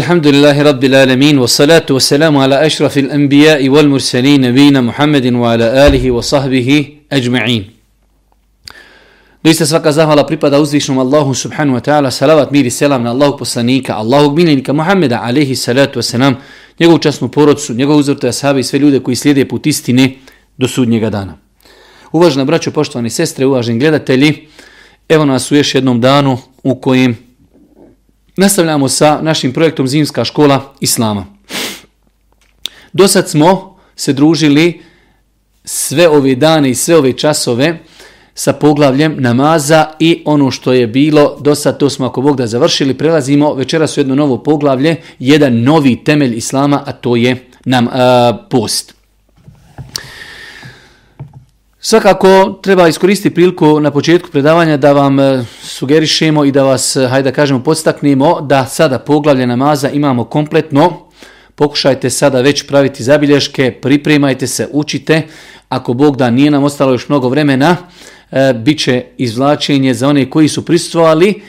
الحمد لله رب العالمين والصلاة والسلام على أشرف الأنبياء والمرسلين نبينا محمد وعلى آله وصحبه أجمعين Doista svaka zahvala pripada uzvišnom Allahu subhanu wa ta'ala, salavat, mir i selam na Allahog poslanika, Allahog miljenika Muhammeda, alaihi salatu wa salam, njegovu časnu porodcu, njegovu uzvrtu ashabi i sve ljude koji slijede put istine do sudnjega dana. Uvažna braćo, poštovani sestre, uvaženi gledatelji, evo nas u još jednom danu u kojem Nastavljamo sa našim projektom Zimska škola Islama. Do sad smo se družili sve ove dane i sve ove časove sa poglavljem namaza i ono što je bilo do sad, to smo ako Bog da završili, prelazimo večera su jedno novo poglavlje, jedan novi temelj Islama, a to je nam a, post. Svakako treba iskoristiti priliku na početku predavanja da vam e, sugerišemo i da vas, e, hajde da kažemo, podstaknemo da sada poglavlje namaza imamo kompletno. Pokušajte sada već praviti zabilješke, pripremajte se, učite. Ako Bog da nije nam ostalo još mnogo vremena, e, bit će izvlačenje za one koji su prisutovali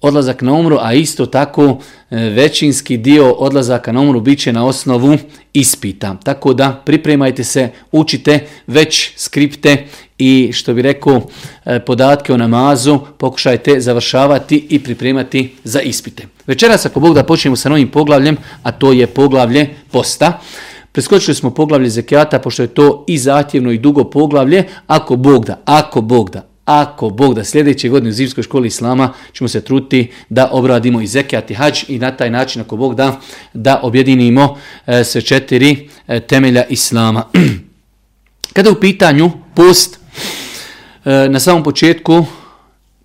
odlazak na umru, a isto tako e, većinski dio odlazaka na umru bit će na osnovu ispita. Tako da pripremajte se, učite već skripte i što bi rekao e, podatke o namazu, pokušajte završavati i pripremati za ispite. Večeras ako Bog da počnemo sa novim poglavljem, a to je poglavlje posta. Preskočili smo poglavlje zekijata, pošto je to i zahtjevno i dugo poglavlje. Ako Bog da, ako Bog da, ako Bog da sljedeće godine u Zivskoj školi Islama ćemo se truti da obradimo i zekijat i hađ i na taj način ako Bog da, da objedinimo e, sve četiri e, temelja Islama. Kada u pitanju post, e, na samom početku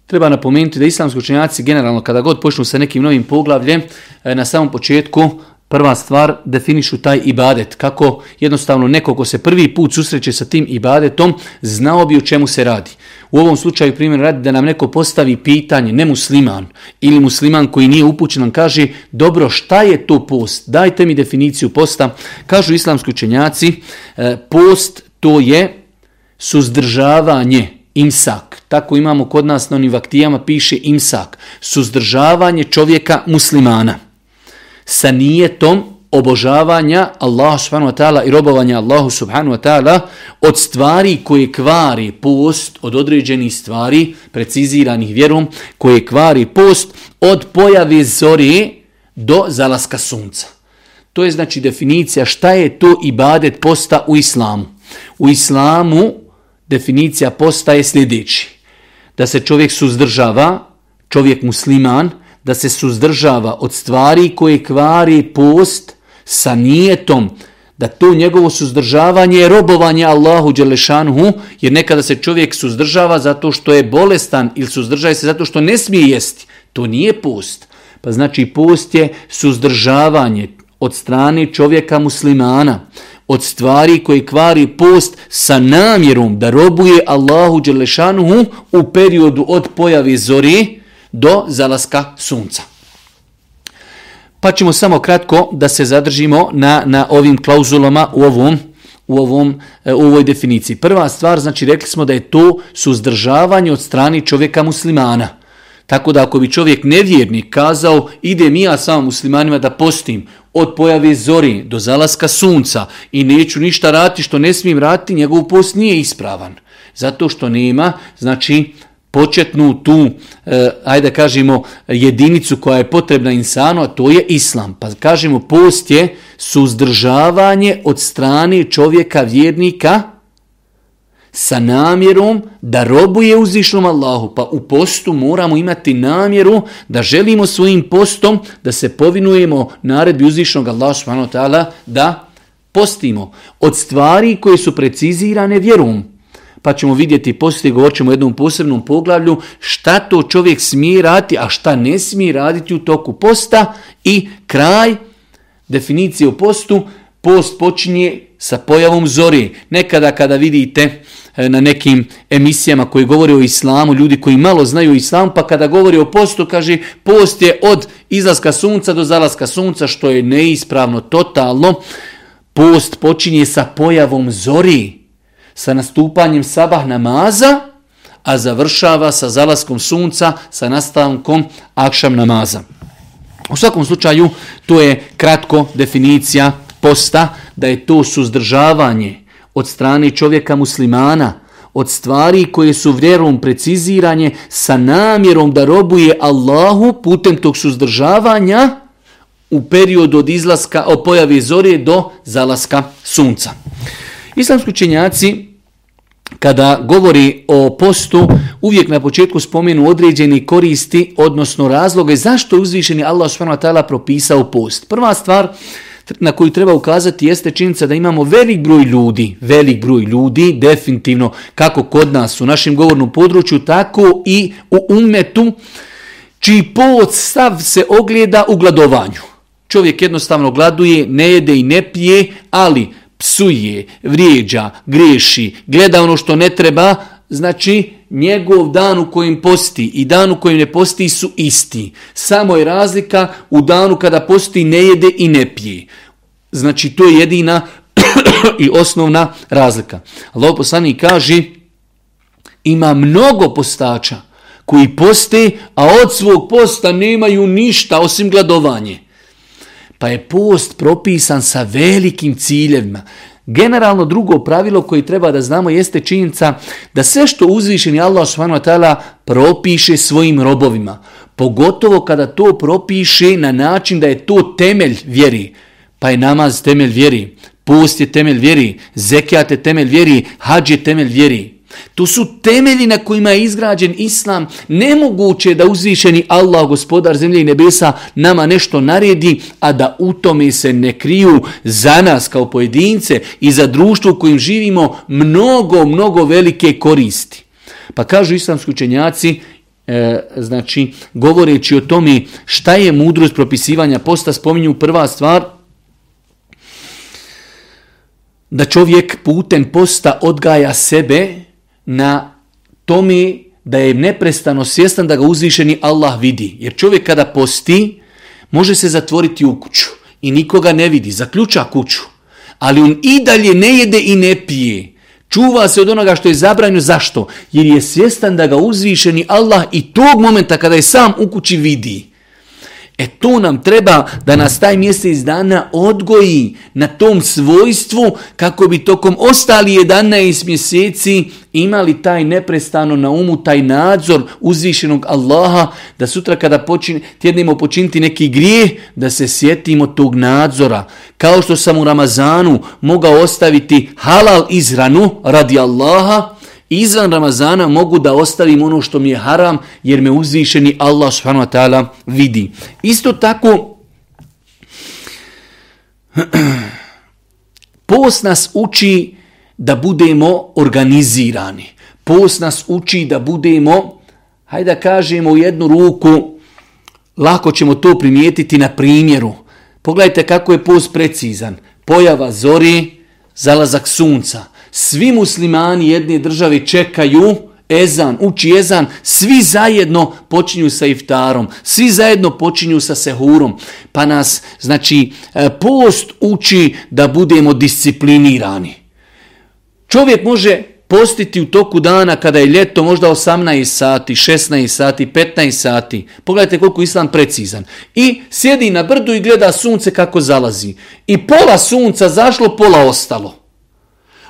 treba napomenuti da islamski učenjaci generalno kada god počnu sa nekim novim poglavljem, e, na samom početku prva stvar definišu taj ibadet. Kako jednostavno neko ko se prvi put susreće sa tim ibadetom znao bi o čemu se radi. U ovom slučaju primjer radi da nam neko postavi pitanje, ne musliman ili musliman koji nije upućen, nam kaže dobro šta je to post, dajte mi definiciju posta. Kažu islamski učenjaci, e, post to je suzdržavanje, imsak. Tako imamo kod nas na onim vaktijama piše imsak, suzdržavanje čovjeka muslimana sa nijetom obožavanja Allahu subhanahu wa ta'ala i robovanja Allahu subhanahu wa ta'ala od stvari koje kvari post, od određenih stvari preciziranih vjerom koje kvari post od pojave zori do zalaska sunca. To je znači definicija šta je to ibadet posta u islamu. U islamu definicija posta je sljedeći. Da se čovjek suzdržava, čovjek musliman, da se suzdržava od stvari koje kvari post, sa nijetom da to njegovo suzdržavanje je robovanje Allahu Đelešanhu, jer nekada se čovjek suzdržava zato što je bolestan ili suzdržaje se zato što ne smije jesti. To nije post. Pa znači post je suzdržavanje od strane čovjeka muslimana, od stvari koje kvari post sa namjerom da robuje Allahu Đelešanhu u periodu od pojave zori do zalaska sunca pa ćemo samo kratko da se zadržimo na, na ovim klauzulama u ovom u ovom e, u ovoj definiciji. Prva stvar, znači rekli smo da je to suzdržavanje od strani čovjeka muslimana. Tako da ako bi čovjek nevjernik kazao ide mi ja samo muslimanima da postim od pojave zori do zalaska sunca i neću ništa raditi što ne smijem raditi, njegov post nije ispravan. Zato što nema, znači početnu tu, eh, ajde kažemo, jedinicu koja je potrebna insanu, a to je islam. Pa kažemo, post je suzdržavanje od strane čovjeka vjernika sa namjerom da robuje uzvišnom Allahu. Pa u postu moramo imati namjeru da želimo svojim postom da se povinujemo naredbi uzvišnog Allaha subhanahu wa ta'ala da postimo od stvari koje su precizirane vjerom pa ćemo vidjeti poslije, govorit ćemo o jednom posebnom poglavlju, šta to čovjek smije raditi, a šta ne smije raditi u toku posta i kraj definicije o postu, post počinje sa pojavom zori. Nekada kada vidite e, na nekim emisijama koji govori o islamu, ljudi koji malo znaju islam, pa kada govori o postu, kaže post je od izlaska sunca do zalaska sunca, što je neispravno, totalno. Post počinje sa pojavom zori sa nastupanjem sabah namaza, a završava sa zalaskom sunca, sa nastavkom akšam namaza. U svakom slučaju, to je kratko definicija posta, da je to suzdržavanje od strane čovjeka muslimana, od stvari koje su vjerom preciziranje sa namjerom da robuje Allahu putem tog suzdržavanja u periodu od izlaska, o pojavi zore do zalaska sunca. Uh, Islamski učenjaci kada govori o postu uvijek na početku spomenu određeni koristi odnosno razloge zašto uzvišeni Allah subhanahu wa ta'ala propisao post. Prva stvar na koju treba ukazati jeste činjenica da imamo velik broj ljudi, velik broj ljudi, definitivno kako kod nas u našem govornom području, tako i u umetu, čiji podstav se ogleda u gladovanju. Čovjek jednostavno gladuje, ne jede i ne pije, ali psuje, vrijeđa, griješi, gleda ono što ne treba, znači njegov dan u kojem posti i dan u kojem ne posti su isti. Samo je razlika u danu kada posti ne jede i ne pije. Znači to je jedina i osnovna razlika. Lovoposlani kaže ima mnogo postača koji poste, a od svog posta nemaju ništa osim gladovanje pa je post propisan sa velikim ciljevima. Generalno drugo pravilo koje treba da znamo jeste činjenica da sve što uzvišeni Allah s.w.t. propiše svojim robovima, pogotovo kada to propiše na način da je to temelj vjeri, pa je namaz temelj vjeri, post je temelj vjeri, zekijat je temelj vjeri, hađ je temelj vjeri. To su temelji na kojima je izgrađen islam. Nemoguće je da uzvišeni Allah, gospodar zemlje i nebesa, nama nešto naredi, a da u tome se ne kriju za nas kao pojedince i za društvo u kojim živimo mnogo, mnogo velike koristi. Pa kažu islamski učenjaci, E, znači, govoreći o tome šta je mudrost propisivanja posta, spominju prva stvar da čovjek putem posta odgaja sebe na tome da je neprestano svjestan da ga uzvišeni Allah vidi. Jer čovjek kada posti, može se zatvoriti u kuću i nikoga ne vidi, zaključa kuću. Ali on i dalje ne jede i ne pije. Čuva se od onoga što je zabranjeno. Zašto? Jer je svjestan da ga uzvišeni Allah i tog momenta kada je sam u kući vidi. E to nam treba da nas taj mjesec dana odgoji na tom svojstvu kako bi tokom ostali 11 mjeseci imali taj neprestano na umu, taj nadzor uzvišenog Allaha da sutra kada počin, tjednimo počiniti neki grije da se sjetimo tog nadzora. Kao što sam u Ramazanu mogao ostaviti halal izranu radi Allaha, izvan Ramazana mogu da ostavim ono što mi je haram, jer me uzvišeni Allah subhanahu wa ta'ala vidi. Isto tako, post nas uči da budemo organizirani. Post nas uči da budemo, hajde da kažemo u jednu ruku, lako ćemo to primijetiti na primjeru. Pogledajte kako je post precizan. Pojava zori, zalazak sunca. Svi muslimani jedne države čekaju ezan, uči ezan, svi zajedno počinju sa iftarom, svi zajedno počinju sa sehurom, pa nas, znači, e, post uči da budemo disciplinirani. Čovjek može postiti u toku dana kada je ljeto možda 18 sati, 16 sati, 15 sati. Pogledajte koliko islam precizan. I sjedi na brdu i gleda sunce kako zalazi. I pola sunca zašlo, pola ostalo.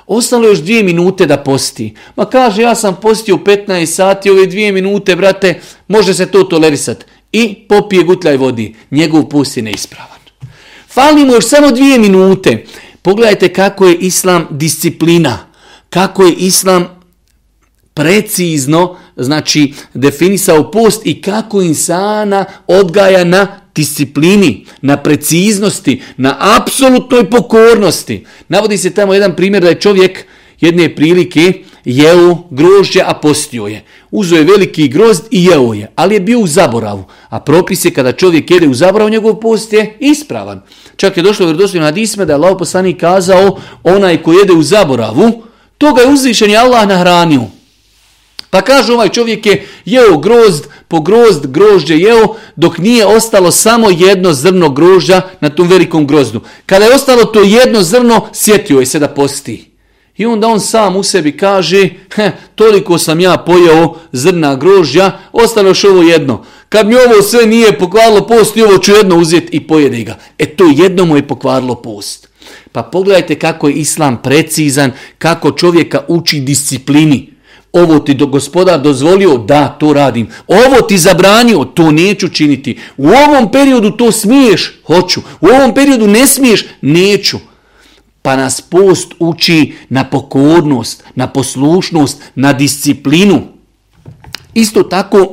Ostalo još dvije minute da posti. Ma kaže, ja sam postio 15 sati, ove dvije minute, brate, može se to tolerisati. I popije gutljaj vodi. Njegov post je neispravan. Fali mu još samo dvije minute. Pogledajte kako je islam disciplina kako je islam precizno znači definisao post i kako insana odgaja na disciplini, na preciznosti, na apsolutnoj pokornosti. Navodi se tamo jedan primjer da je čovjek jedne prilike jeo grožđe, a postio je. Uzeo je veliki grozd i jeo je, ali je bio u zaboravu. A propis je kada čovjek jede u zaboravu, njegov post je ispravan. Čak je došlo vjerodostojno na disme da je Allah poslanik kazao onaj ko jede u zaboravu, To ga je uzvišen Allah nahranio. Pa kažu ovaj čovjek je jeo grozd po grozd, grožđe jeo, dok nije ostalo samo jedno zrno grožđa na tom velikom grozdu. Kada je ostalo to jedno zrno, sjetio je se da posti. I onda on sam u sebi kaže, he, toliko sam ja pojao zrna grožđa, ostalo još ovo jedno. Kad mi ovo sve nije pokvarilo post, i ovo ću jedno uzeti i pojede ga. E to jedno mu je pokvarilo post. Pa pogledajte kako je islam precizan, kako čovjeka uči disciplini. Ovo ti do gospoda dozvolio, da, to radim. Ovo ti zabranio, to neću činiti. U ovom periodu to smiješ, hoću. U ovom periodu ne smiješ, neću. Pa nas post uči na pokornost, na poslušnost, na disciplinu. Isto tako...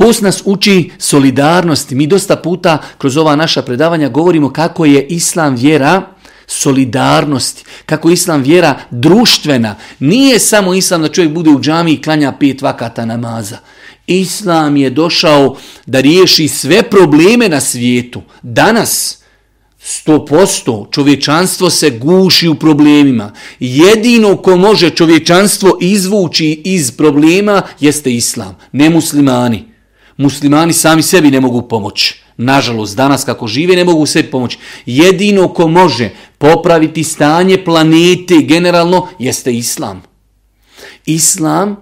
Post nas uči solidarnosti. Mi dosta puta kroz ova naša predavanja govorimo kako je islam vjera solidarnosti, kako je islam vjera društvena. Nije samo islam da čovjek bude u džami i klanja pet vakata namaza. Islam je došao da riješi sve probleme na svijetu. Danas, 100%, čovječanstvo se guši u problemima. Jedino ko može čovječanstvo izvući iz problema jeste islam, ne muslimani muslimani sami sebi ne mogu pomoći. Nažalost, danas kako žive ne mogu sebi pomoći. Jedino ko može popraviti stanje planete generalno jeste islam. Islam,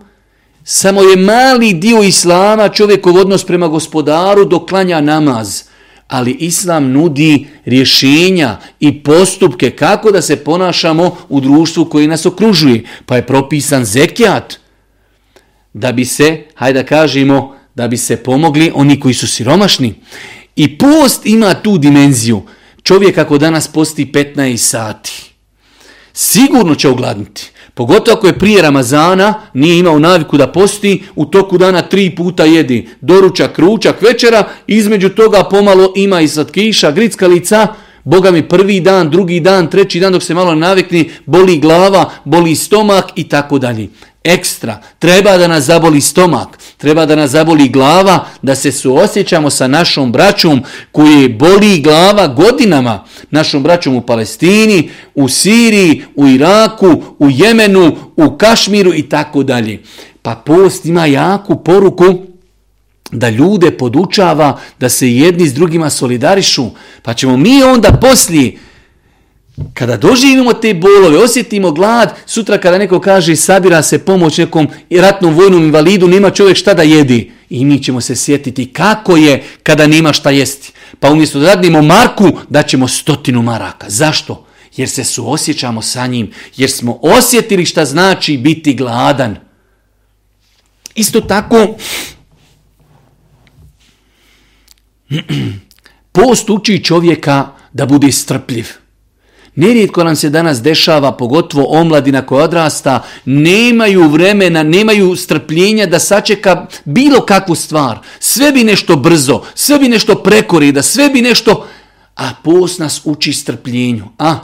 samo je mali dio islama čovjekov odnos prema gospodaru doklanja namaz. Ali islam nudi rješenja i postupke kako da se ponašamo u društvu koji nas okružuje. Pa je propisan zekijat da bi se, hajde da kažemo, da bi se pomogli oni koji su siromašni. I post ima tu dimenziju. Čovjek ako danas posti 15 sati, sigurno će ogladniti. Pogotovo ako je prije Ramazana, nije imao naviku da posti, u toku dana tri puta jedi doručak, ručak, večera, između toga pomalo ima i slatkiša, grickalica, Boga mi prvi dan, drugi dan, treći dan dok se malo navikni, boli glava, boli stomak i tako dalje ekstra, treba da nas zaboli stomak, treba da nas zaboli glava, da se suosjećamo sa našom braćom koji boli glava godinama, našom braćom u Palestini, u Siriji, u Iraku, u Jemenu, u Kašmiru i tako dalje. Pa post ima jaku poruku da ljude podučava da se jedni s drugima solidarišu, pa ćemo mi onda poslije Kada doživimo te bolove, osjetimo glad, sutra kada neko kaže sabira se pomoć nekom ratnom vojnom invalidu, nema čovjek šta da jedi. I mi ćemo se sjetiti kako je kada nema šta jesti. Pa umjesto da radimo marku, daćemo stotinu maraka. Zašto? Jer se suosjećamo sa njim. Jer smo osjetili šta znači biti gladan. Isto tako, post uči čovjeka da bude strpljiv. Nerijetko nam se danas dešava, pogotovo omladina koja odrasta, nemaju vremena, nemaju strpljenja da sačeka bilo kakvu stvar. Sve bi nešto brzo, sve bi nešto prekorida, sve bi nešto... A post nas uči strpljenju. A,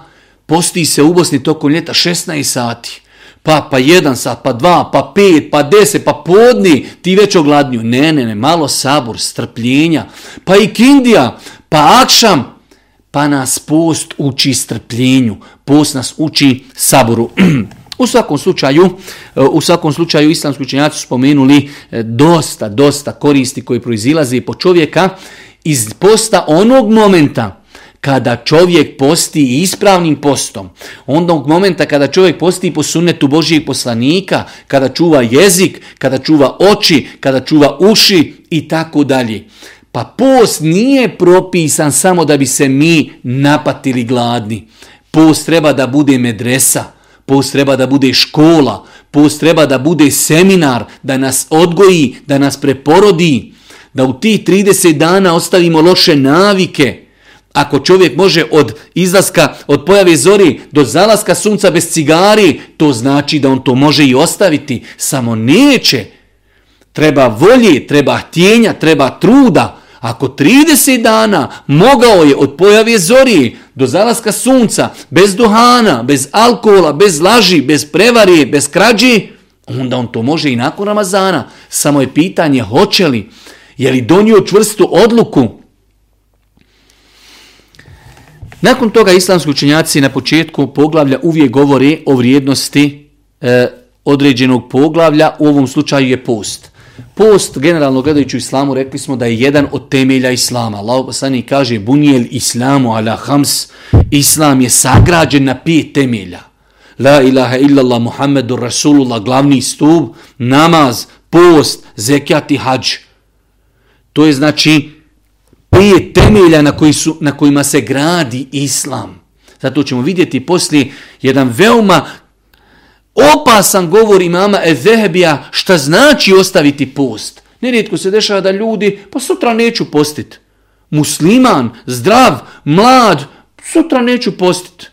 posti se u Bosni tokom ljeta 16 sati. Pa, pa jedan sat, pa dva, pa pet, pa deset, pa podni, ti već ogladnju. Ne, ne, ne, malo sabor, strpljenja. Pa i kindija, pa akšam, pa nas post uči strpljenju, post nas uči saboru. U svakom slučaju, u svakom slučaju islamski učenjaci spomenuli e, dosta, dosta koristi koji proizilaze po čovjeka iz posta onog momenta kada čovjek posti ispravnim postom, onog momenta kada čovjek posti po sunnetu Božijeg poslanika, kada čuva jezik, kada čuva oči, kada čuva uši i tako dalje. Pa post nije propisan samo da bi se mi napatili gladni. Post treba da bude medresa, post treba da bude škola, post treba da bude seminar, da nas odgoji, da nas preporodi, da u ti 30 dana ostavimo loše navike. Ako čovjek može od izlaska, od pojave zori do zalaska sunca bez cigari, to znači da on to može i ostaviti, samo neće. Treba volje, treba htjenja, treba truda, treba Ako 30 dana mogao je od pojave zori do zalaska sunca, bez duhana, bez alkohola, bez laži, bez prevarije, bez krađe, onda on to može i nakon Ramazana. Samo je pitanje hoće li, je li donio čvrstu odluku. Nakon toga islamski učenjaci na početku poglavlja uvijek govore o vrijednosti e, određenog poglavlja, u ovom slučaju je post. Post, generalno gledajući u islamu, rekli smo da je jedan od temelja islama. Allah poslani kaže, bunijel islamu ala hams, islam je sagrađen na pijet temelja. La ilaha illallah Muhammedur Rasulullah, glavni stup, namaz, post, zekjat i hađ. To je znači pijet temelja na, koji su, na kojima se gradi islam. Zato ćemo vidjeti poslije jedan veoma opasan govor imama Ezehebija šta znači ostaviti post. Nerijetko se dešava da ljudi, pa sutra neću postit. Musliman, zdrav, mlad, sutra neću postit.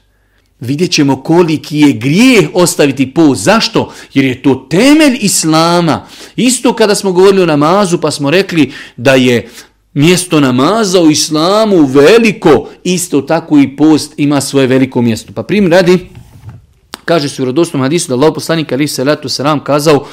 Vidjet ćemo koliki je grijeh ostaviti post. Zašto? Jer je to temelj Islama. Isto kada smo govorili o namazu, pa smo rekli da je mjesto namaza u Islamu veliko, isto tako i post ima svoje veliko mjesto. Pa prim radi kaže se u radosnom hadisu da Allah poslanik ali se letu selam kazao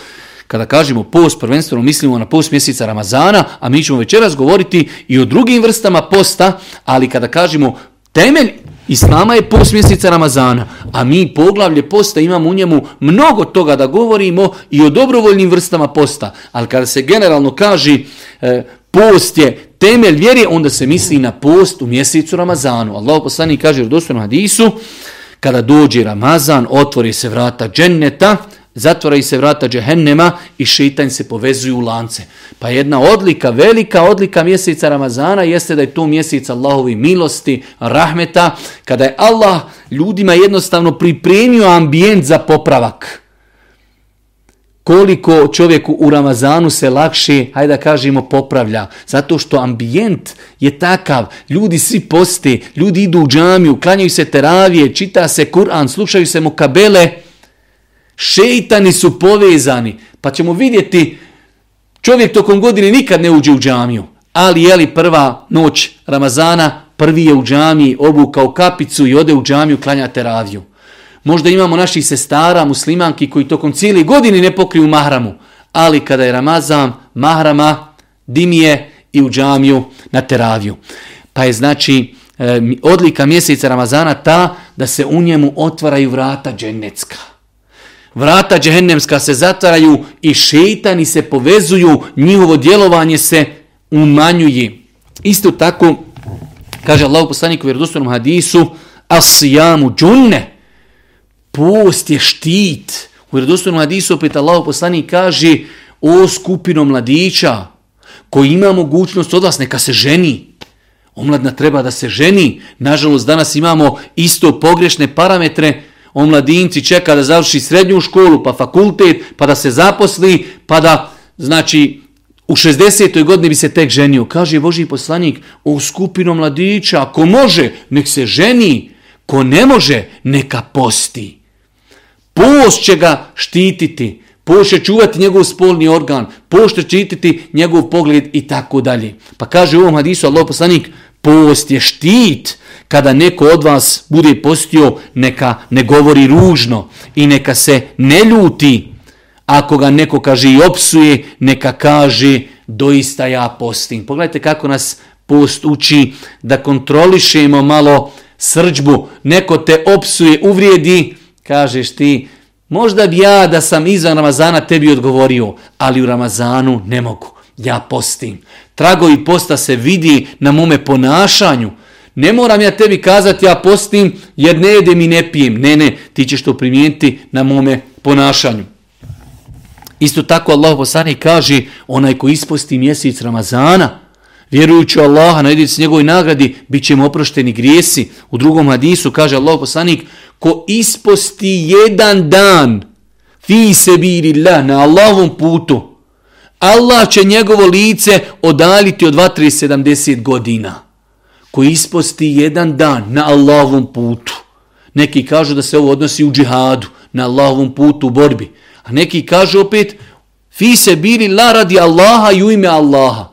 Kada kažemo post, prvenstveno mislimo na post mjeseca Ramazana, a mi ćemo večeras govoriti i o drugim vrstama posta, ali kada kažemo temelj Islama je post mjeseca Ramazana, a mi poglavlje posta imamo u njemu mnogo toga da govorimo i o dobrovoljnim vrstama posta. Ali kada se generalno kaže e, post je temelj vjere, onda se misli na post u mjesecu Ramazanu. Allah poslani kaže u dostanu hadisu, kada dođe Ramazan, otvori se vrata dženneta, zatvora se vrata džehennema i šeitanj se povezuju u lance. Pa jedna odlika, velika odlika mjeseca Ramazana jeste da je to mjesec Allahovi milosti, rahmeta, kada je Allah ljudima jednostavno pripremio ambijent za popravak koliko čovjeku u Ramazanu se lakše, hajde da kažemo, popravlja. Zato što ambijent je takav, ljudi svi poste, ljudi idu u džamiju, klanjaju se teravije, čita se Kur'an, slušaju se mu kabele, šeitani su povezani, pa ćemo vidjeti, čovjek tokom godine nikad ne uđe u džamiju, ali je li prva noć Ramazana, prvi je u džamiji, obukao kapicu i ode u džamiju, klanja teraviju. Možda imamo naših sestara, muslimanki, koji tokom cijeli godini ne pokriju mahramu, ali kada je Ramazan, mahrama, dimije i u džamiju na teraviju. Pa je znači e, odlika mjeseca Ramazana ta da se u njemu otvaraju vrata dženecka. Vrata džehennemska se zatvaraju i šeitani se povezuju, njihovo djelovanje se umanjuje. Isto tako, kaže Allah poslanik u vjerodostornom hadisu, asijamu džunne, post je štit. U redostavnom hadisu opet Allah poslani kaže o skupino mladića koji ima mogućnost od vas, neka se ženi. Omladna treba da se ženi. Nažalost, danas imamo isto pogrešne parametre. Omladinci čeka da završi srednju školu, pa fakultet, pa da se zaposli, pa da, znači, u 60. godini bi se tek ženio. Kaže Boži poslanik, o skupino mladića, ako može, nek se ženi, ko ne može, neka posti. Post će ga štititi, post će čuvati njegov spolni organ, post će štititi njegov pogled i tako dalje. Pa kaže u ovom hadisu Allah poslanik, post je štit kada neko od vas bude postio, neka ne govori ružno i neka se ne ljuti. Ako ga neko kaže i opsuje, neka kaže doista ja postim. Pogledajte kako nas post uči da kontrolišemo malo srđbu. Neko te opsuje, uvrijedi, kažeš ti, možda bi ja da sam izvan Ramazana tebi odgovorio, ali u Ramazanu ne mogu, ja postim. Tragovi posta se vidi na mome ponašanju, Ne moram ja tebi kazati ja postim jer ne jedem i ne pijem. Ne, ne, ti ćeš to primijeniti na mome ponašanju. Isto tako Allah poslani kaže onaj ko isposti mjesec Ramazana, vjerujući Allaha, najedici njegovoj nagradi, bit ćemo oprošteni grijesi. U drugom hadisu kaže Allah poslanik, ko isposti jedan dan, fi se birila, na Allahovom putu, Allah će njegovo lice odaliti od 2370 godina. Ko isposti jedan dan na Allahovom putu. Neki kažu da se ovo odnosi u džihadu, na Allahovom putu u borbi. A neki kažu opet, fi se birila radi Allaha i u ime Allaha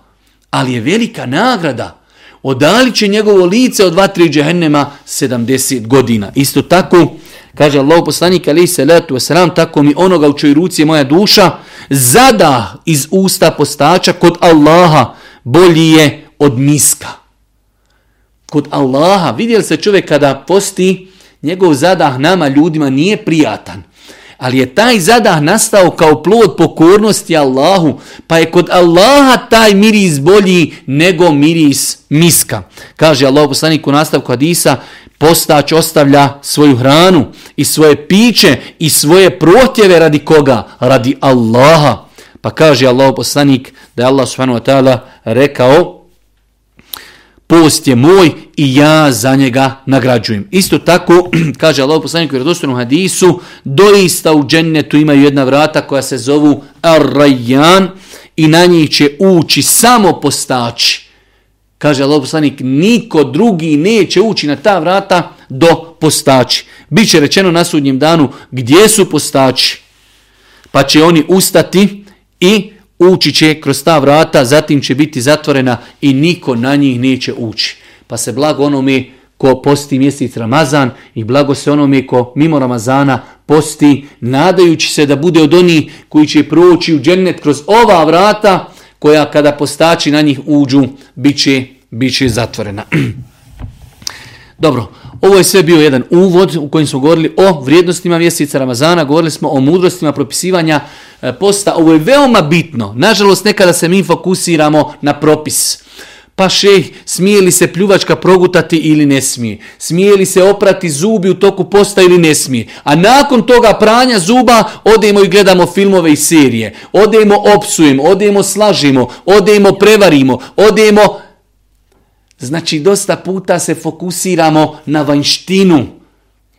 ali je velika nagrada. Odali će njegovo lice od vatri džehennema 70 godina. Isto tako, kaže Allah poslanik alaih salatu wasalam, tako mi onoga u čoj ruci je moja duša, zada iz usta postača kod Allaha bolji je od miska. Kod Allaha, vidjeli se čovjek kada posti, njegov zadah nama ljudima nije prijatan. Ali je taj zadah nastao kao plod pokornosti Allahu, pa je kod Allaha taj miris bolji nego miris miska. Kaže Allah poslanik u nastavku Hadisa, postač ostavlja svoju hranu i svoje piće i svoje protjeve radi koga? Radi Allaha. Pa kaže Allah poslanik da je Allah subhanahu wa ta'ala rekao, post je moj i ja za njega nagrađujem. Isto tako, kaže Allah poslanik u radostornom hadisu, doista u džennetu imaju jedna vrata koja se zovu Ar-Rajjan i na njih će ući samo postači. Kaže Allah poslanik, niko drugi neće ući na ta vrata do postači. Biće rečeno na sudnjem danu gdje su postači, pa će oni ustati i postači ući će kroz ta vrata, zatim će biti zatvorena i niko na njih neće ući. Pa se blago onome ko posti mjesec Ramazan i blago se onome ko mimo Ramazana posti, nadajući se da bude od onih koji će proći u džennet kroz ova vrata, koja kada postači na njih uđu, bit će, bit će zatvorena. Dobro. Dobro. Ovo je sve bio jedan uvod u kojem smo govorili o vrijednostima mjeseca Ramazana, govorili smo o mudrostima propisivanja e, posta. Ovo je veoma bitno. Nažalost, nekada se mi fokusiramo na propis. Pa šej, smije li se pljuvačka progutati ili ne smije? Smije li se oprati zubi u toku posta ili ne smije? A nakon toga pranja zuba odemo i gledamo filmove i serije. Odemo opsujemo, odemo slažimo, odemo prevarimo, odemo... Znači, dosta puta se fokusiramo na vanjštinu,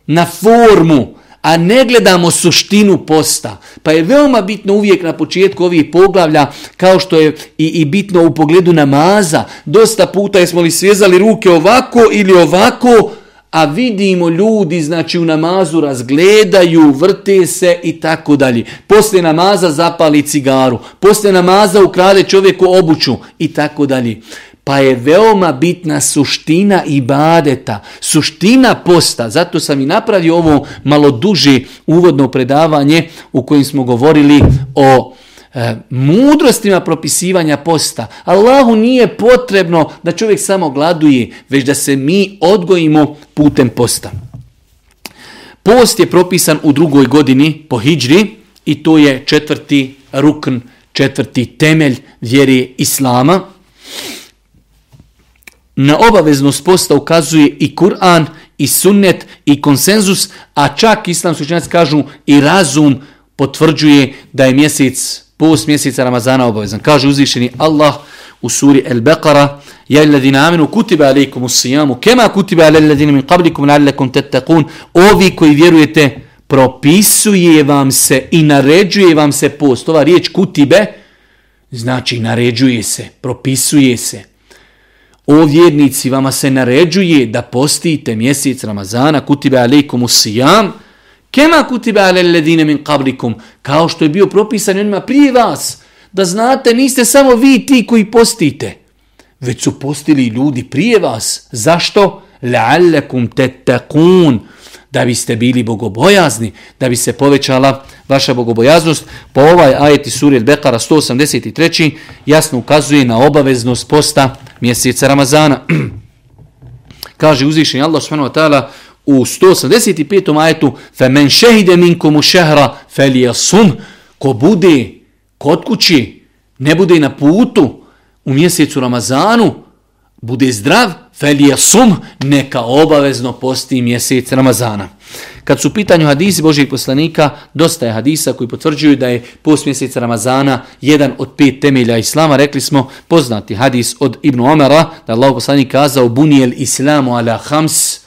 na formu, a ne gledamo suštinu posta. Pa je veoma bitno uvijek na početku ovih poglavlja, kao što je i, i bitno u pogledu namaza. Dosta puta jesmo li svjezali ruke ovako ili ovako, a vidimo ljudi znači u namazu razgledaju, vrte se i tako dalje. Poslije namaza zapali cigaru, poslije namaza ukrade čovjeku obuću i tako dalje. Pa je veoma bitna suština ibadeta, suština posta. Zato sam i napravio ovo malo duže uvodno predavanje u kojem smo govorili o e, mudrostima propisivanja posta. Allahu nije potrebno da čovjek samo gladuje, već da se mi odgojimo putem posta. Post je propisan u drugoj godini po hijri i to je četvrti rukn, četvrti temelj vjere islama. Hvala. Na obaveznost posta ukazuje i Kur'an, i sunnet, i konsenzus, a čak islamski učenjaci kažu i razum potvrđuje da je mjesec, post mjeseca Ramazana obavezan. Kaže uzvišeni Allah u suri El Beqara, Ja ljudi namenu kutiba alejkum usiyamu kema kutiba alel ladina min qablikum la'allakum tattaqun ovi koji vjerujete propisuje vam se i naređuje vam se post ova riječ kutibe znači naređuje se propisuje se O vjernici, vama se naređuje da postite mjesec Ramazana, kutibe alejkom usijam, kema kutibe alejledine min kablikum, kao što je bio propisan onima prije vas, da znate niste samo vi ti koji postite, već su postili ljudi prije vas. Zašto? La'allakum tettaqun da biste bili bogobojazni, da bi se povećala vaša bogobojaznost. Po pa ovaj ajeti suri Bekara 183. jasno ukazuje na obaveznost posta mjeseca Ramazana. Kaže uzvišenje Allah subhanahu wa ta'ala u 185. ajetu فَمَنْ شَهِدَ مِنْكُمُ شَهْرَ فَلِيَ سُمْ Ko bude kod kući, ne bude na putu u mjesecu Ramazanu, bude zdrav, Felije sum neka obavezno posti mjesec Ramazana. Kad su u pitanju hadisi Božijeg poslanika, dosta je hadisa koji potvrđuju da je post mjeseca Ramazana jedan od pet temelja islama. Rekli smo poznati hadis od Ibnu Omara, da je Allah poslanik kazao Bunijel islamu ala hams,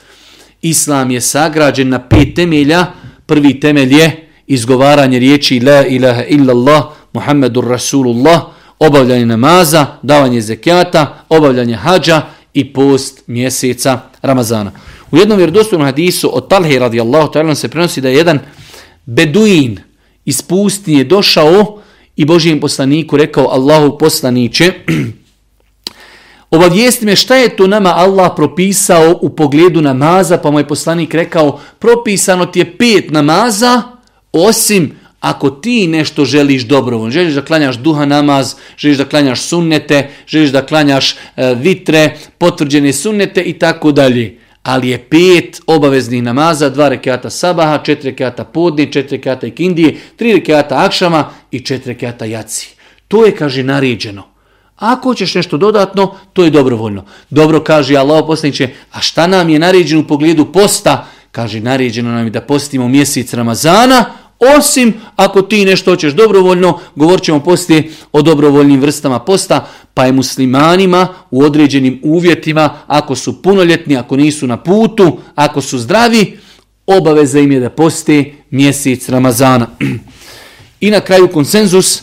islam je sagrađen na pet temelja. Prvi temelj je izgovaranje riječi La ilaha illallah Muhammedur Rasulullah, obavljanje namaza, davanje zekijata, obavljanje hađa, i post mjeseca Ramazana. U jednom vjerodostojnom hadisu od Talhe radijallahu ta'ala se prenosi da je jedan beduin iz pustinje došao i Božijem poslaniku rekao Allahu poslaniće Obavijesti me šta je to nama Allah propisao u pogledu namaza, pa moj poslanik rekao propisano ti je pet namaza osim Ako ti nešto želiš dobrovoljno, želiš da klanjaš duha namaz, želiš da klanjaš sunnete, želiš da klanjaš e, vitre, potvrđene sunnete i tako dalje, ali je pet obaveznih namaza, dva rekiata sabaha, četiri rekiata podne, četiri rekiata ikindije, tri rekiata akšama i četiri rekiata jaci. To je, kaže, naređeno. Ako hoćeš nešto dodatno, to je dobrovoljno. Dobro kaže Allah poslaniče, a šta nam je naređeno u pogledu posta? Kaže, naređeno nam je da postimo mjesec Ramazana, osim ako ti nešto hoćeš dobrovoljno, govorit ćemo poslije o dobrovoljnim vrstama posta, pa je muslimanima u određenim uvjetima, ako su punoljetni, ako nisu na putu, ako su zdravi, obaveza im je da poste mjesec Ramazana. I na kraju konsenzus,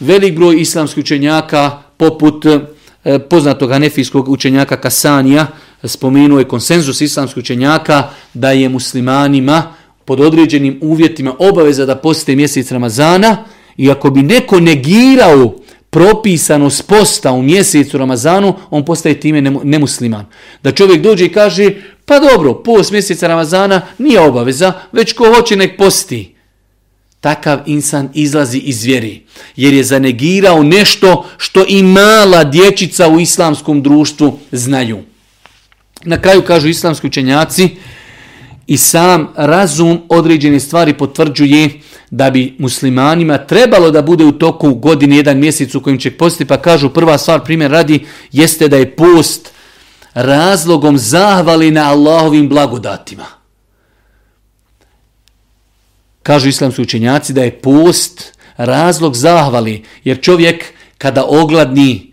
velik broj islamskih učenjaka, poput e, poznatog hanefijskog učenjaka Kasanija, spomenuo je konsenzus islamskih učenjaka da je muslimanima, pod određenim uvjetima obaveza da poste mjesec Ramazana i ako bi neko negirao propisanost posta u mjesecu Ramazanu, on postaje time nemusliman. Da čovjek dođe i kaže, pa dobro, post mjeseca Ramazana nije obaveza, već ko hoće nek posti. Takav insan izlazi iz vjeri, jer je zanegirao nešto što i mala dječica u islamskom društvu znaju. Na kraju kažu islamski učenjaci, i sam razum određene stvari potvrđuje da bi muslimanima trebalo da bude u toku godine jedan mjesec u kojim će posti, pa kažu prva stvar, primjer radi, jeste da je post razlogom zahvali na Allahovim blagodatima. Kažu islamski učenjaci da je post razlog zahvali, jer čovjek kada ogladni,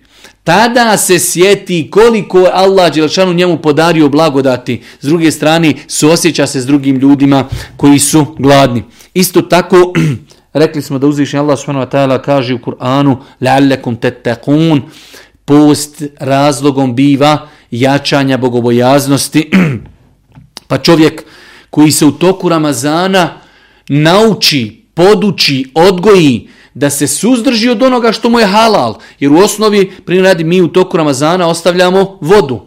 tada se sjeti koliko je Allah Đelšanu njemu podario blagodati. S druge strane, suosjeća se s drugim ljudima koji su gladni. Isto tako, rekli smo da uzvišnji Allah s.w.t. kaže u Kur'anu لَعَلَّكُمْ تَتَّقُونَ Post razlogom biva jačanja bogobojaznosti. pa čovjek koji se u toku Ramazana nauči, poduči, odgoji, da se suzdrži od onoga što mu je halal. Jer u osnovi, primjer radi, mi u toku Ramazana ostavljamo vodu.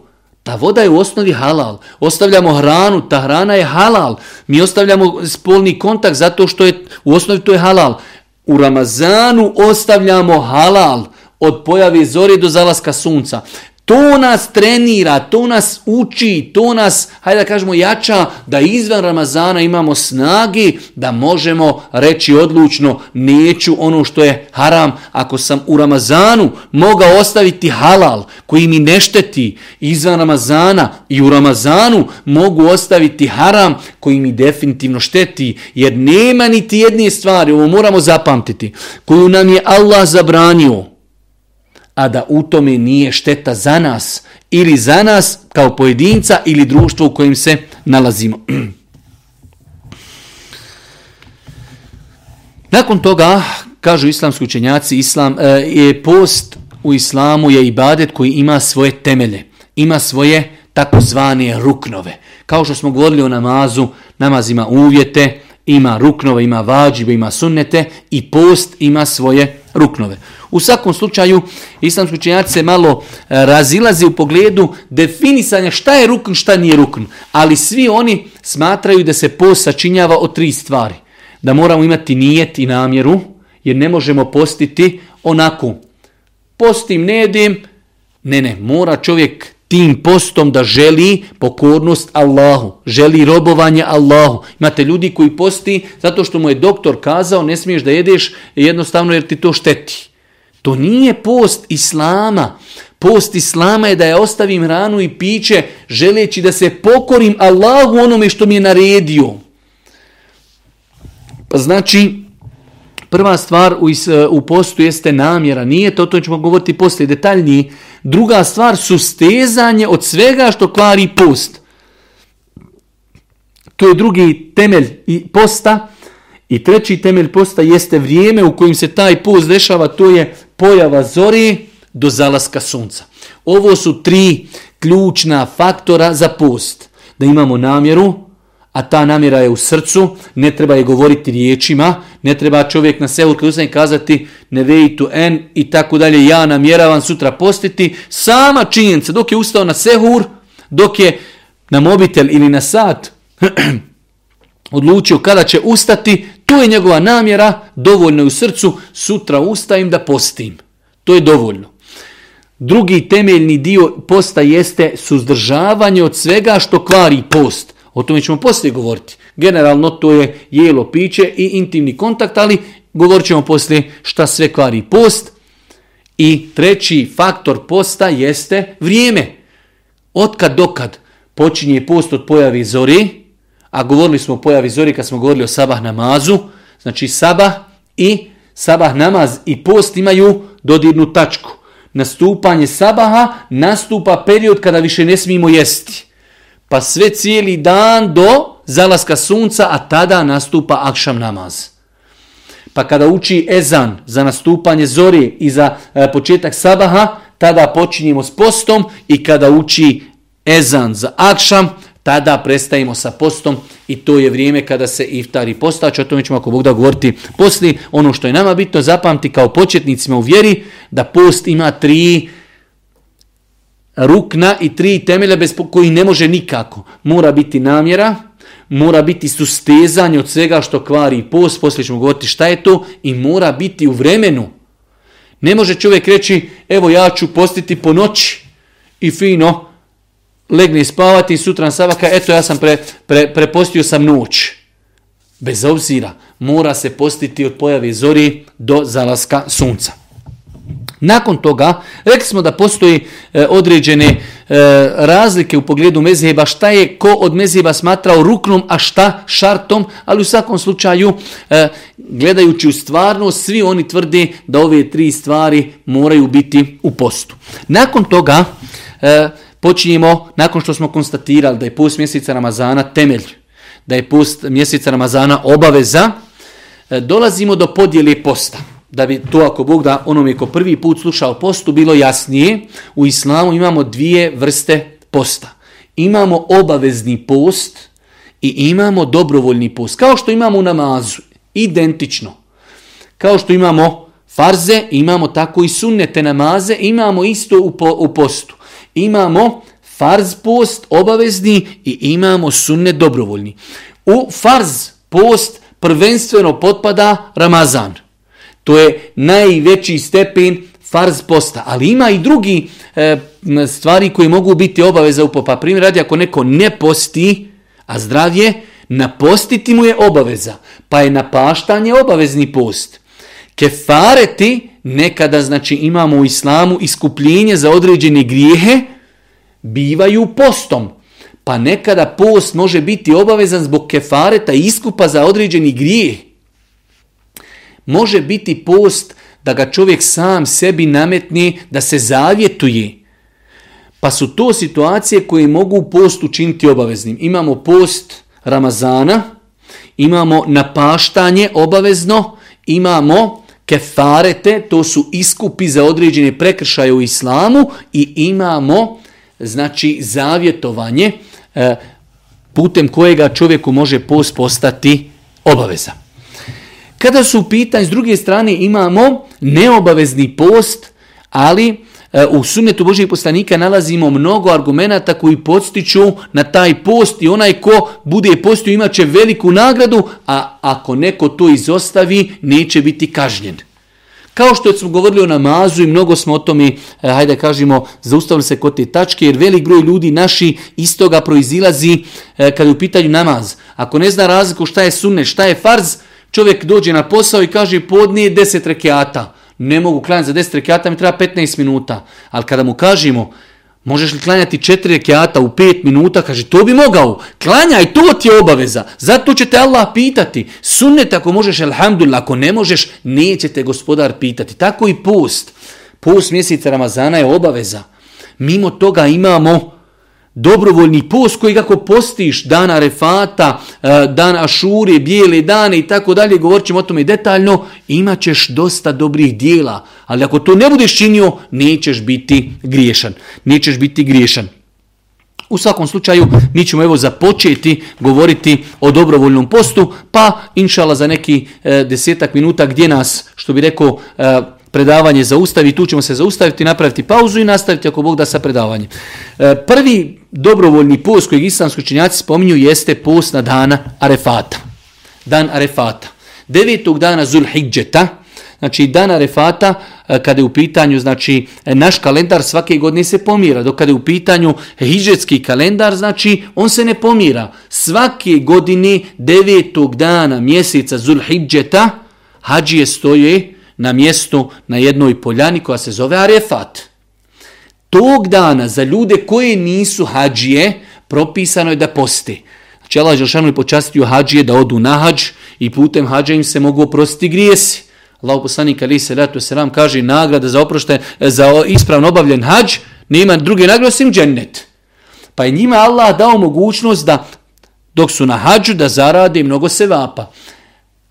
Ta voda je u osnovi halal. Ostavljamo hranu, ta hrana je halal. Mi ostavljamo spolni kontakt zato što je u osnovi to je halal. U Ramazanu ostavljamo halal od pojave zori do zalaska sunca. To nas trenira, to nas uči, to nas, hajde da kažemo, jača da izvan Ramazana imamo snagi da možemo reći odlučno neću ono što je haram. Ako sam u Ramazanu mogao ostaviti halal koji mi ne šteti izvan Ramazana i u Ramazanu mogu ostaviti haram koji mi definitivno šteti jer nema niti jedne stvari, ovo moramo zapamtiti, koju nam je Allah zabranio a da u tome nije šteta za nas ili za nas kao pojedinca ili društvo u kojem se nalazimo. Nakon toga, kažu islamski učenjaci, islam, e, post u islamu je ibadet koji ima svoje temelje, ima svoje takozvane ruknove. Kao što smo govorili o namazu, namaz ima uvjete, ima ruknove, ima vađive, ima sunnete i post ima svoje ruknove. U svakom slučaju, islamski učenjaci se malo e, razilazi u pogledu definisanja šta je rukn, šta nije rukn. Ali svi oni smatraju da se post sačinjava o tri stvari. Da moramo imati nijet i namjeru, jer ne možemo postiti onako. Postim, ne jedim. Ne, ne, mora čovjek tim postom da želi pokornost Allahu, želi robovanje Allahu. Imate ljudi koji posti zato što mu je doktor kazao ne smiješ da jedeš jednostavno jer ti to šteti. To nije post Islama. Post Islama je da ja ostavim hranu i piće želeći da se pokorim Allahu onome što mi je naredio. Pa znači, Prva stvar u, is, e, u postu jeste namjera, nije to, o tom ćemo govoriti poslije detaljnije. Druga stvar su stezanje od svega što kvari post. To je drugi temelj i posta. I treći temelj posta jeste vrijeme u kojim se taj post dešava, to je pojava zori do zalaska sunca. Ovo su tri ključna faktora za post. Da imamo namjeru, a ta namjera je u srcu, ne treba je govoriti riječima, ne treba čovjek na selu kada ustane kazati ne vejitu en i tako dalje, ja namjeravam sutra postiti, sama činjenica dok je ustao na sehur, dok je na mobitel ili na sat odlučio kada će ustati, to je njegova namjera, dovoljno je u srcu, sutra ustajem da postim. To je dovoljno. Drugi temeljni dio posta jeste suzdržavanje od svega što kvari post. O tome ćemo poslije govoriti. Generalno to je jelo, piće i intimni kontakt, ali govorit ćemo poslije šta sve kvari post. I treći faktor posta jeste vrijeme. Otkad dokad počinje post od pojavi zori, a govorili smo o pojavi zori kad smo govorili o sabah namazu, znači sabah i sabah namaz i post imaju dodirnu tačku. Nastupanje sabaha nastupa period kada više ne smijemo jesti pa sve cijeli dan do zalaska sunca, a tada nastupa akšam namaz. Pa kada uči ezan za nastupanje zori i za e, početak sabaha, tada počinjemo s postom i kada uči ezan za akšam, tada prestajemo sa postom i to je vrijeme kada se iftari postač. O tome ćemo ako Bog da govoriti poslije. Ono što je nama bitno zapamti kao početnicima u vjeri, da post ima tri uh, rukna i tri temelja bez koji ne može nikako. Mora biti namjera, mora biti sustezanje od svega što kvari post, poslije ćemo govoriti šta je to i mora biti u vremenu. Ne može čovjek reći, evo ja ću postiti po noći i fino, legni spavati i sutra na sabaka, eto ja sam pre, pre, prepostio sam noć. Bez obzira, mora se postiti od pojave zori do zalaska sunca. Nakon toga, rekli smo da postoji e, određene e, razlike u pogledu mezheba, šta je ko od mezheba smatrao ruknom, a šta šartom, ali u svakom slučaju, e, gledajući u stvarnost, svi oni tvrde da ove tri stvari moraju biti u postu. Nakon toga, e, počinjemo, nakon što smo konstatirali da je post mjeseca Ramazana temelj, da je post mjeseca Ramazana obaveza, e, dolazimo do podijele posta da bi to ako Bog da onom je ko prvi put slušao postu bilo jasnije, u islamu imamo dvije vrste posta. Imamo obavezni post i imamo dobrovoljni post. Kao što imamo u namazu, identično. Kao što imamo farze, imamo tako i sunnete namaze, imamo isto u, po, u postu. Imamo farz post obavezni i imamo sunnet dobrovoljni. U farz post prvenstveno potpada Ramazan. Ramazan. To je najveći stepen farz posta. Ali ima i drugi e, stvari koje mogu biti obaveza u popa. Primjer radi, ako neko ne posti, a zdrav je, napostiti mu je obaveza. Pa je napaštanje obavezni post. Kefareti nekada, znači imamo u islamu iskupljenje za određene grijehe, bivaju postom. Pa nekada post može biti obavezan zbog kefareta i iskupa za određeni grijeh. Može biti post da ga čovjek sam sebi nametni, da se zavjetuje. Pa su to situacije koje mogu post učiniti obaveznim. Imamo post Ramazana, imamo napaštanje obavezno, imamo kefarete, to su iskupi za određene prekršaje u islamu i imamo znači zavjetovanje e, putem kojega čovjeku može post postati obavezan. Kada su u pitanju, s druge strane imamo neobavezni post, ali e, u sunnetu Božijeg poslanika nalazimo mnogo argumenta koji podstiču na taj post i onaj ko bude postio imat će veliku nagradu, a ako neko to izostavi neće biti kažnjen. Kao što smo govorili o namazu i mnogo smo o tome, e, hajde kažemo, zaustavili se kod te tačke, jer velik broj ljudi naši iz toga proizilazi e, kad je u pitanju namaz. Ako ne zna razliku šta je sunne, šta je farz, Čovjek dođe na posao i kaže podnije 10 rekiata. Ne mogu klanjati za 10 rekiata, mi treba 15 minuta. Ali kada mu kažemo, možeš li klanjati 4 rekiata u 5 minuta, kaže, to bi mogao. Klanjaj, to ti je obaveza. Zato će te Allah pitati. Sunnet ako možeš, alhamdulillah, ako ne možeš, neće te gospodar pitati. Tako i post. Post mjeseca Ramazana je obaveza. Mimo toga imamo dobrovoljni post koji kako postiš dana refata, eh, dan ašure, bijele dane i tako dalje, govorit ćemo o tome detaljno, imat ćeš dosta dobrih dijela. Ali ako to ne budeš činio, nećeš biti griješan. Nećeš biti griješan. U svakom slučaju, mi ćemo evo započeti govoriti o dobrovoljnom postu, pa inšala za neki eh, desetak minuta gdje nas, što bi rekao, eh, predavanje zaustavi, tu ćemo se zaustaviti, napraviti pauzu i nastaviti ako Bog da sa predavanjem. Prvi dobrovoljni post koji islamski učenjaci spominju jeste post na dana Arefata. Dan Arefata. Devetog dana Zulhidžeta, znači dan Arefata, eh, kada je u pitanju, znači, eh, naš kalendar svake godine se pomira, dok kada je u pitanju Hidžetski kalendar, znači, on se ne pomira. Svake godine devetog dana mjeseca Zulhidžeta, Hadžije stoje na mjestu na jednoj poljani koja se zove Arefat. Arefat tog dana za ljude koje nisu hađije, propisano je da poste. Znači, Allah Žešanu je počastio hađije da odu na hađ i putem hađa im se mogu oprostiti grijesi. Allah poslanik Ali se ratu se nam kaže nagrada za, oprošte, za ispravno obavljen hađ, nema druge nagrade osim džennet. Pa je njima Allah dao mogućnost da dok su na hađu da zarade mnogo sevapa.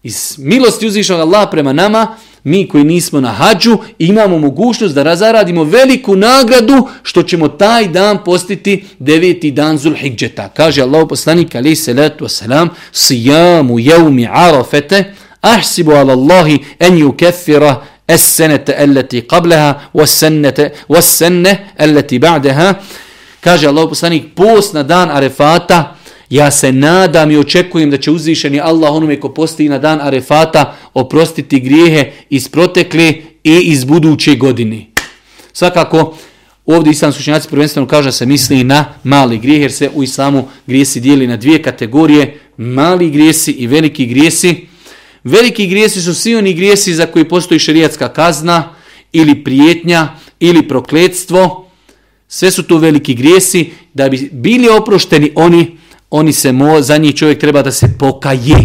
Iz milosti uzvišnog Allah prema nama, mi koji nismo na hađu, imamo mogućnost da razaradimo veliku nagradu što ćemo taj dan postiti deveti dan Zulhidžeta. Kaže Allah poslanik, ali se letu wasalam, sijamu jevmi arafete, ahsibu ala Allahi en ju kefira esenete eleti kableha, wasennete, wasenne eleti ba'deha. Kaže Allah poslanik, post na dan arefata, Ja se nadam i očekujem da će uzvišeni Allah onome ko postoji na dan Arefata oprostiti grijehe iz protekle i iz buduće godine. Svakako, ovdje islam sučenjaci prvenstveno kaže da se misli na mali grijeh, jer se u islamu grijesi dijeli na dvije kategorije, mali grijesi i veliki grijesi. Veliki grijesi su svi oni grijesi za koji postoji šerijatska kazna ili prijetnja ili prokletstvo. Sve su tu veliki grijesi da bi bili oprošteni oni oni se mo, za njih čovjek treba da se pokaje.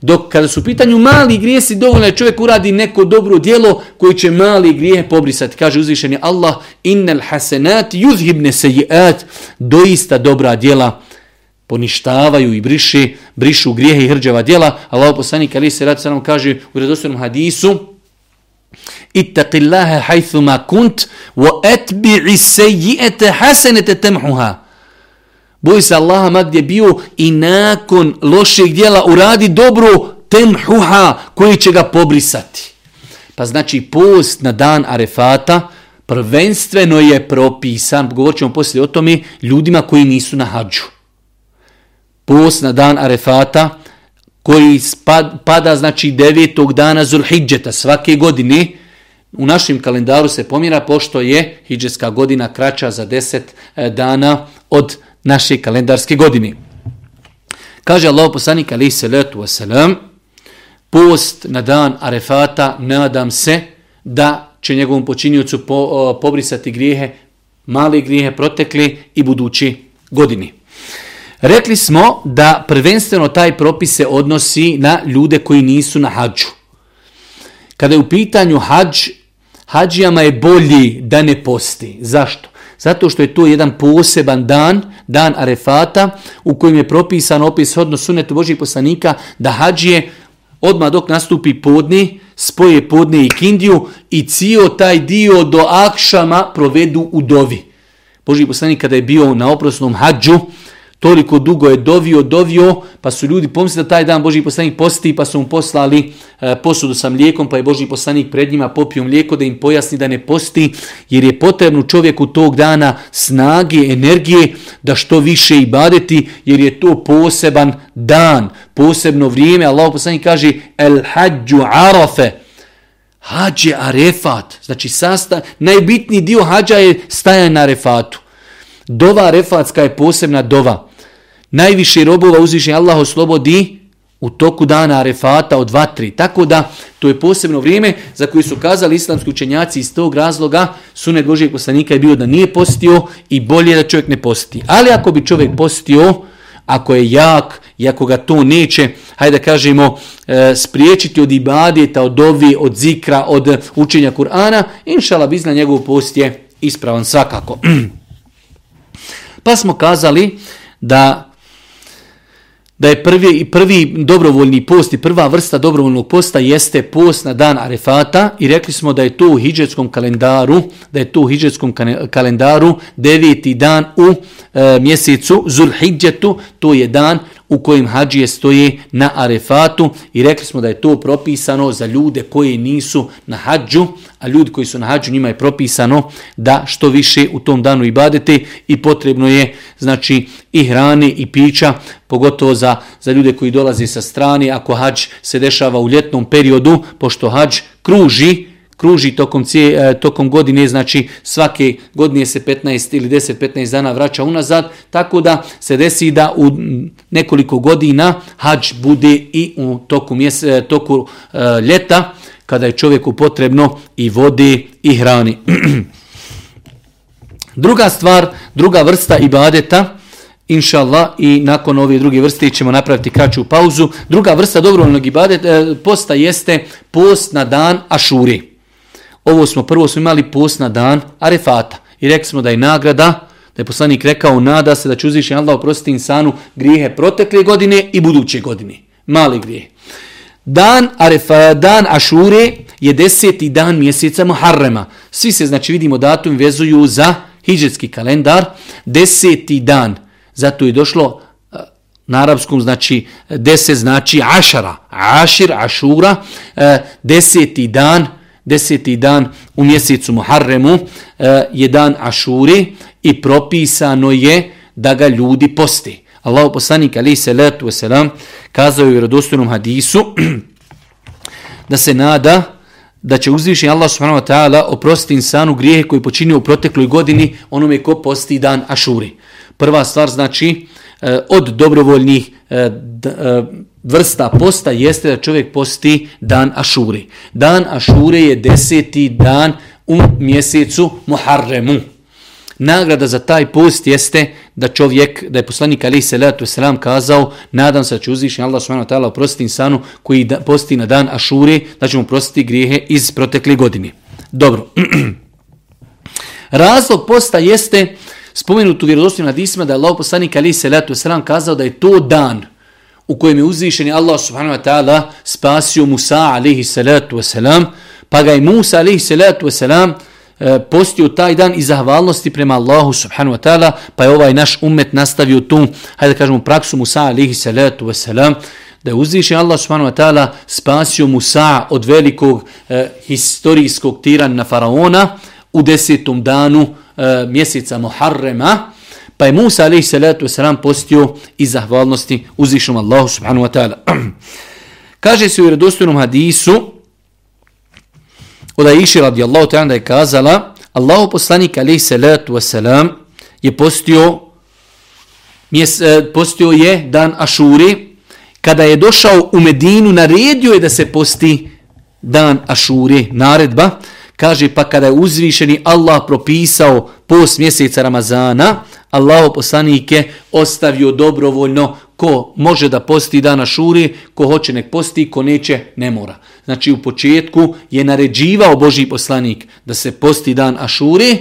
Dok kada su u pitanju mali grijesi, dovoljno je čovjek uradi neko dobro djelo koje će mali grijehe pobrisati. Kaže uzvišeni Allah, innel hasenat yuzhibne se jeat, doista dobra djela poništavaju i briši, brišu grijehe i hrđava djela. Allah poslanik Ali se rad sanom kaže u redosvenom hadisu, ittaqillaha hajthuma kunt wa etbi'i sejijete hasenete temhuha. Boj se Allaha ma gdje bio i nakon loših dijela uradi dobro temhuha koji će ga pobrisati. Pa znači post na dan arefata prvenstveno je propisan, govorit ćemo poslije o tome, ljudima koji nisu na hađu. Post na dan arefata koji spad, pada znači devetog dana Zulhidžeta svake godine, u našem kalendaru se pomjera pošto je hiđeska godina kraća za deset e, dana od arefata naše kalendarske godine. Kaže Allah poslanik alaih salatu wasalam, post na dan arefata nadam se da će njegovom počinjucu po, o, pobrisati grijehe, male grijehe protekli i budući godini. Rekli smo da prvenstveno taj propis se odnosi na ljude koji nisu na hađu. Kada je u pitanju hađ, hađijama je bolji da ne posti. Zašto? Zato što je to jedan poseban dan, dan Arefata, u kojem je propisan opis odnos sunetu Božih poslanika da hađije odmah dok nastupi podni, spoje podni i kindiju i cijel taj dio do akšama provedu u dovi. Boži poslanik kada je bio na oprosnom hađu, toliko dugo je dovio, dovio, pa su ljudi pomislili da taj dan Boži poslanik posti, pa su mu poslali e, posudu sa mlijekom, pa je Boži poslanik pred njima popio mlijeko da im pojasni da ne posti, jer je potrebno čovjeku tog dana snage, energije, da što više i badeti, jer je to poseban dan, posebno vrijeme. Allah poslanik kaže, el hađu arafe, hađe arefat, znači sasta, najbitniji dio hađa je stajan na arefatu. Dova refatska je posebna dova najviše robova uzvišenje Allah oslobodi u toku dana arefata od dva, tri. Tako da, to je posebno vrijeme za koje su kazali islamski učenjaci iz tog razloga sunet Božijeg poslanika je bio da nije postio i bolje da čovjek ne posti. Ali ako bi čovjek postio, ako je jak i ako ga to neće, hajde da kažemo, e, spriječiti od ibadeta, od ovi, od zikra, od učenja Kur'ana, inšala bi zna njegov post je ispravan svakako. Pa smo kazali da da je prvi i prvi dobrovoljni post i prva vrsta dobrovoljnog posta jeste post na dan Arefata i rekli smo da je to u hidžetskom kalendaru, da je to u hidžetskom kalendaru deveti dan u e, mjesecu Zulhidžetu, to je dan u kojim hađije stoje na arefatu i rekli smo da je to propisano za ljude koji nisu na hađu, a ljudi koji su na hađu njima je propisano da što više u tom danu i badete i potrebno je znači i hrane i pića, pogotovo za, za ljude koji dolaze sa strane, ako hađ se dešava u ljetnom periodu, pošto hađ kruži, kruži tokom, cije, e, tokom godine, znači svake godine se 15 ili 10-15 dana vraća unazad, tako da se desi da u nekoliko godina hađ bude i u toku, mjese, e, toku e, ljeta, kada je čovjeku potrebno i vode i hrani. druga stvar, druga vrsta ibadeta, Inšallah, i nakon ove druge vrste ćemo napraviti kraću pauzu. Druga vrsta dobrovoljnog ibadeta e, posta jeste post na dan Ašuri ovo smo prvo smo imali post na dan Arefata i rekli smo da je nagrada, da je poslanik rekao nada se da će uzvišen Allah oprostiti insanu grijehe protekle godine i buduće godine. Mali grijeh. Dan, arefa, dan Ašure je deseti dan mjeseca Muharrema. Svi se, znači vidimo, datum vezuju za hijđetski kalendar. Deseti dan, zato je došlo eh, na arapskom, znači deset znači Ašara, Ašir, Ašura, eh, deseti dan deseti dan u mjesecu Muharremu e, je dan Ašuri i propisano je da ga ljudi posti. Allah poslanik ali se letu wasalam kazao je u vjerodostojnom hadisu da se nada da će uzvišenje Allah subhanahu wa ta'ala oprostiti insanu grijehe koji počinio u protekloj godini onome ko posti dan Ašuri. Prva stvar znači e, od dobrovoljnih e, vrsta posta jeste da čovjek posti dan Ašure. Dan Ašure je deseti dan u mjesecu Muharremu. Nagrada za taj post jeste da čovjek, da je poslanik Ali Salatu Veselam kazao, nadam se da će uzvišnji Allah subhanahu wa ta'ala oprostiti insanu koji da, posti na dan Ašure, da će mu oprostiti grijehe iz protekle godine. Dobro. Razlog posta jeste spomenut u vjerodostim nadisima da je Allah poslanik Ali Salatu Veselam kazao da je to dan Ašure u kojem je uzvišeni Allah subhanahu wa ta'ala spasio Musa alaihi salatu wasalam, pa ga je Musa alaihi salatu wasalam e, postio taj dan i zahvalnosti prema Allahu subhanahu wa ta'ala, pa je ovaj naš umet nastavio tu, hajde da kažemo, praksu Musa alaihi salatu wasalam, da je uzvišen Allah subhanahu wa ta'ala spasio Musa od velikog e, historijskog tirana Faraona u desetom danu e, mjeseca Muharrema, Pa je Musa alaih salatu wasalam postio iz zahvalnosti uzvišnjom Allahu subhanu wa ta'ala. Kaže se u redostojnom hadisu od Aisha radijallahu ta'ala da je kazala Allahu poslanik alaih salatu wasalam je postio mjes, eh, postio je dan Ašuri kada je došao u Medinu naredio je da se posti dan Ašuri naredba kaže pa kada je uzvišeni Allah propisao post mjeseca Ramazana Allaho poslanike ostavio dobrovoljno ko može da posti dana šuri, ko hoće nek posti, ko neće ne mora. Znači u početku je naređivao Boži poslanik da se posti dan ašuri,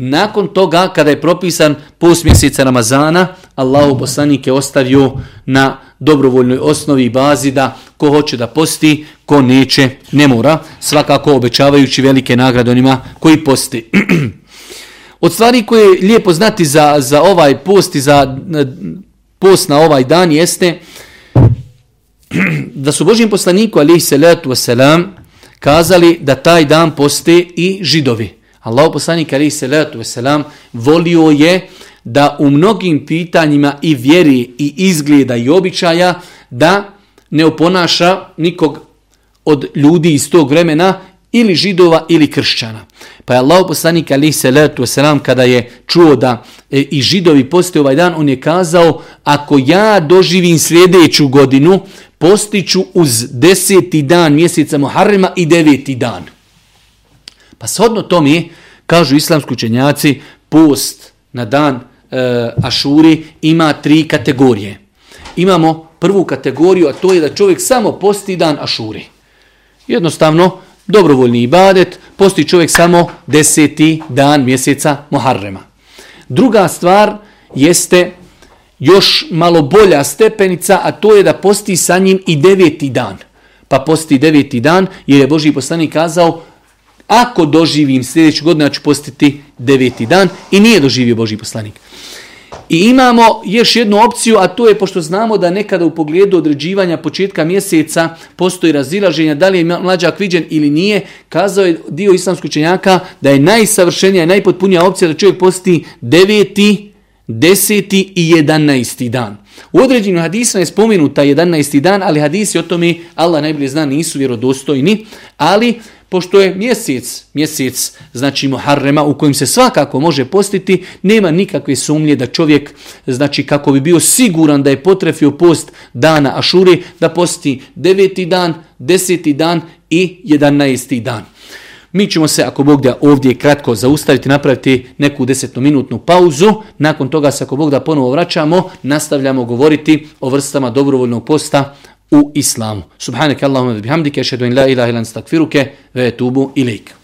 Nakon toga, kada je propisan post mjeseca Ramazana, Allahu poslanik je ostavio na dobrovoljnoj osnovi i bazi da ko hoće da posti, ko neće, ne mora. Svakako obećavajući velike nagrade onima koji posti. Od stvari koje je lijepo znati za, za ovaj post i za e, post na ovaj dan jeste da su Božijem poslaniku, alihi salatu wasalam, kazali da taj dan poste i židovi. Allah poslanik, alihi salatu wasalam, volio je da u mnogim pitanjima i vjeri i izgleda i običaja da ne oponaša nikog od ljudi iz tog vremena ili židova ili kršćana. Pa je Allah poslanik alaih salatu wasalam kada je čuo da e, i židovi poste ovaj dan, on je kazao ako ja doživim sljedeću godinu, postiću uz deseti dan mjeseca Muharrema i deveti dan. Pa shodno to mi, kažu islamski učenjaci, post na dan e, Ašuri ima tri kategorije. Imamo prvu kategoriju, a to je da čovjek samo posti dan Ašuri. Jednostavno, dobrovoljni ibadet, posti čovjek samo deseti dan mjeseca Muharrema. Druga stvar jeste još malo bolja stepenica, a to je da posti sa njim i deveti dan. Pa posti deveti dan jer je Boži poslanik kazao ako doživim sljedeću godinu, ja ću postiti deveti dan i nije doživio Boži poslanik. I imamo još jednu opciju, a to je pošto znamo da nekada u pogledu određivanja početka mjeseca postoji razilaženja da li je mlađak viđen ili nije, kazao je dio islamskog učenjaka da je najsavršenija i najpotpunija opcija da čovjek posti deveti, deseti i jedanaesti dan. U određenju hadisa je spomenuta 11. dan, ali hadisi o tome Allah najbolje zna nisu vjerodostojni, ali pošto je mjesec, mjesec znači Muharrema u kojem se svakako može postiti, nema nikakve sumnje da čovjek, znači kako bi bio siguran da je potrefio post dana Ašuri, da posti 9. dan, 10. dan i 11. dan. Mi ćemo se, ako Bog da ovdje kratko zaustaviti, napraviti neku desetnominutnu pauzu. Nakon toga se, ako Bog da ponovo vraćamo, nastavljamo govoriti o vrstama dobrovoljnog posta u islamu. Subhanak Allahumma bihamdike, šedu in la ilaha ilan stakfiruke, ve tubu ilike.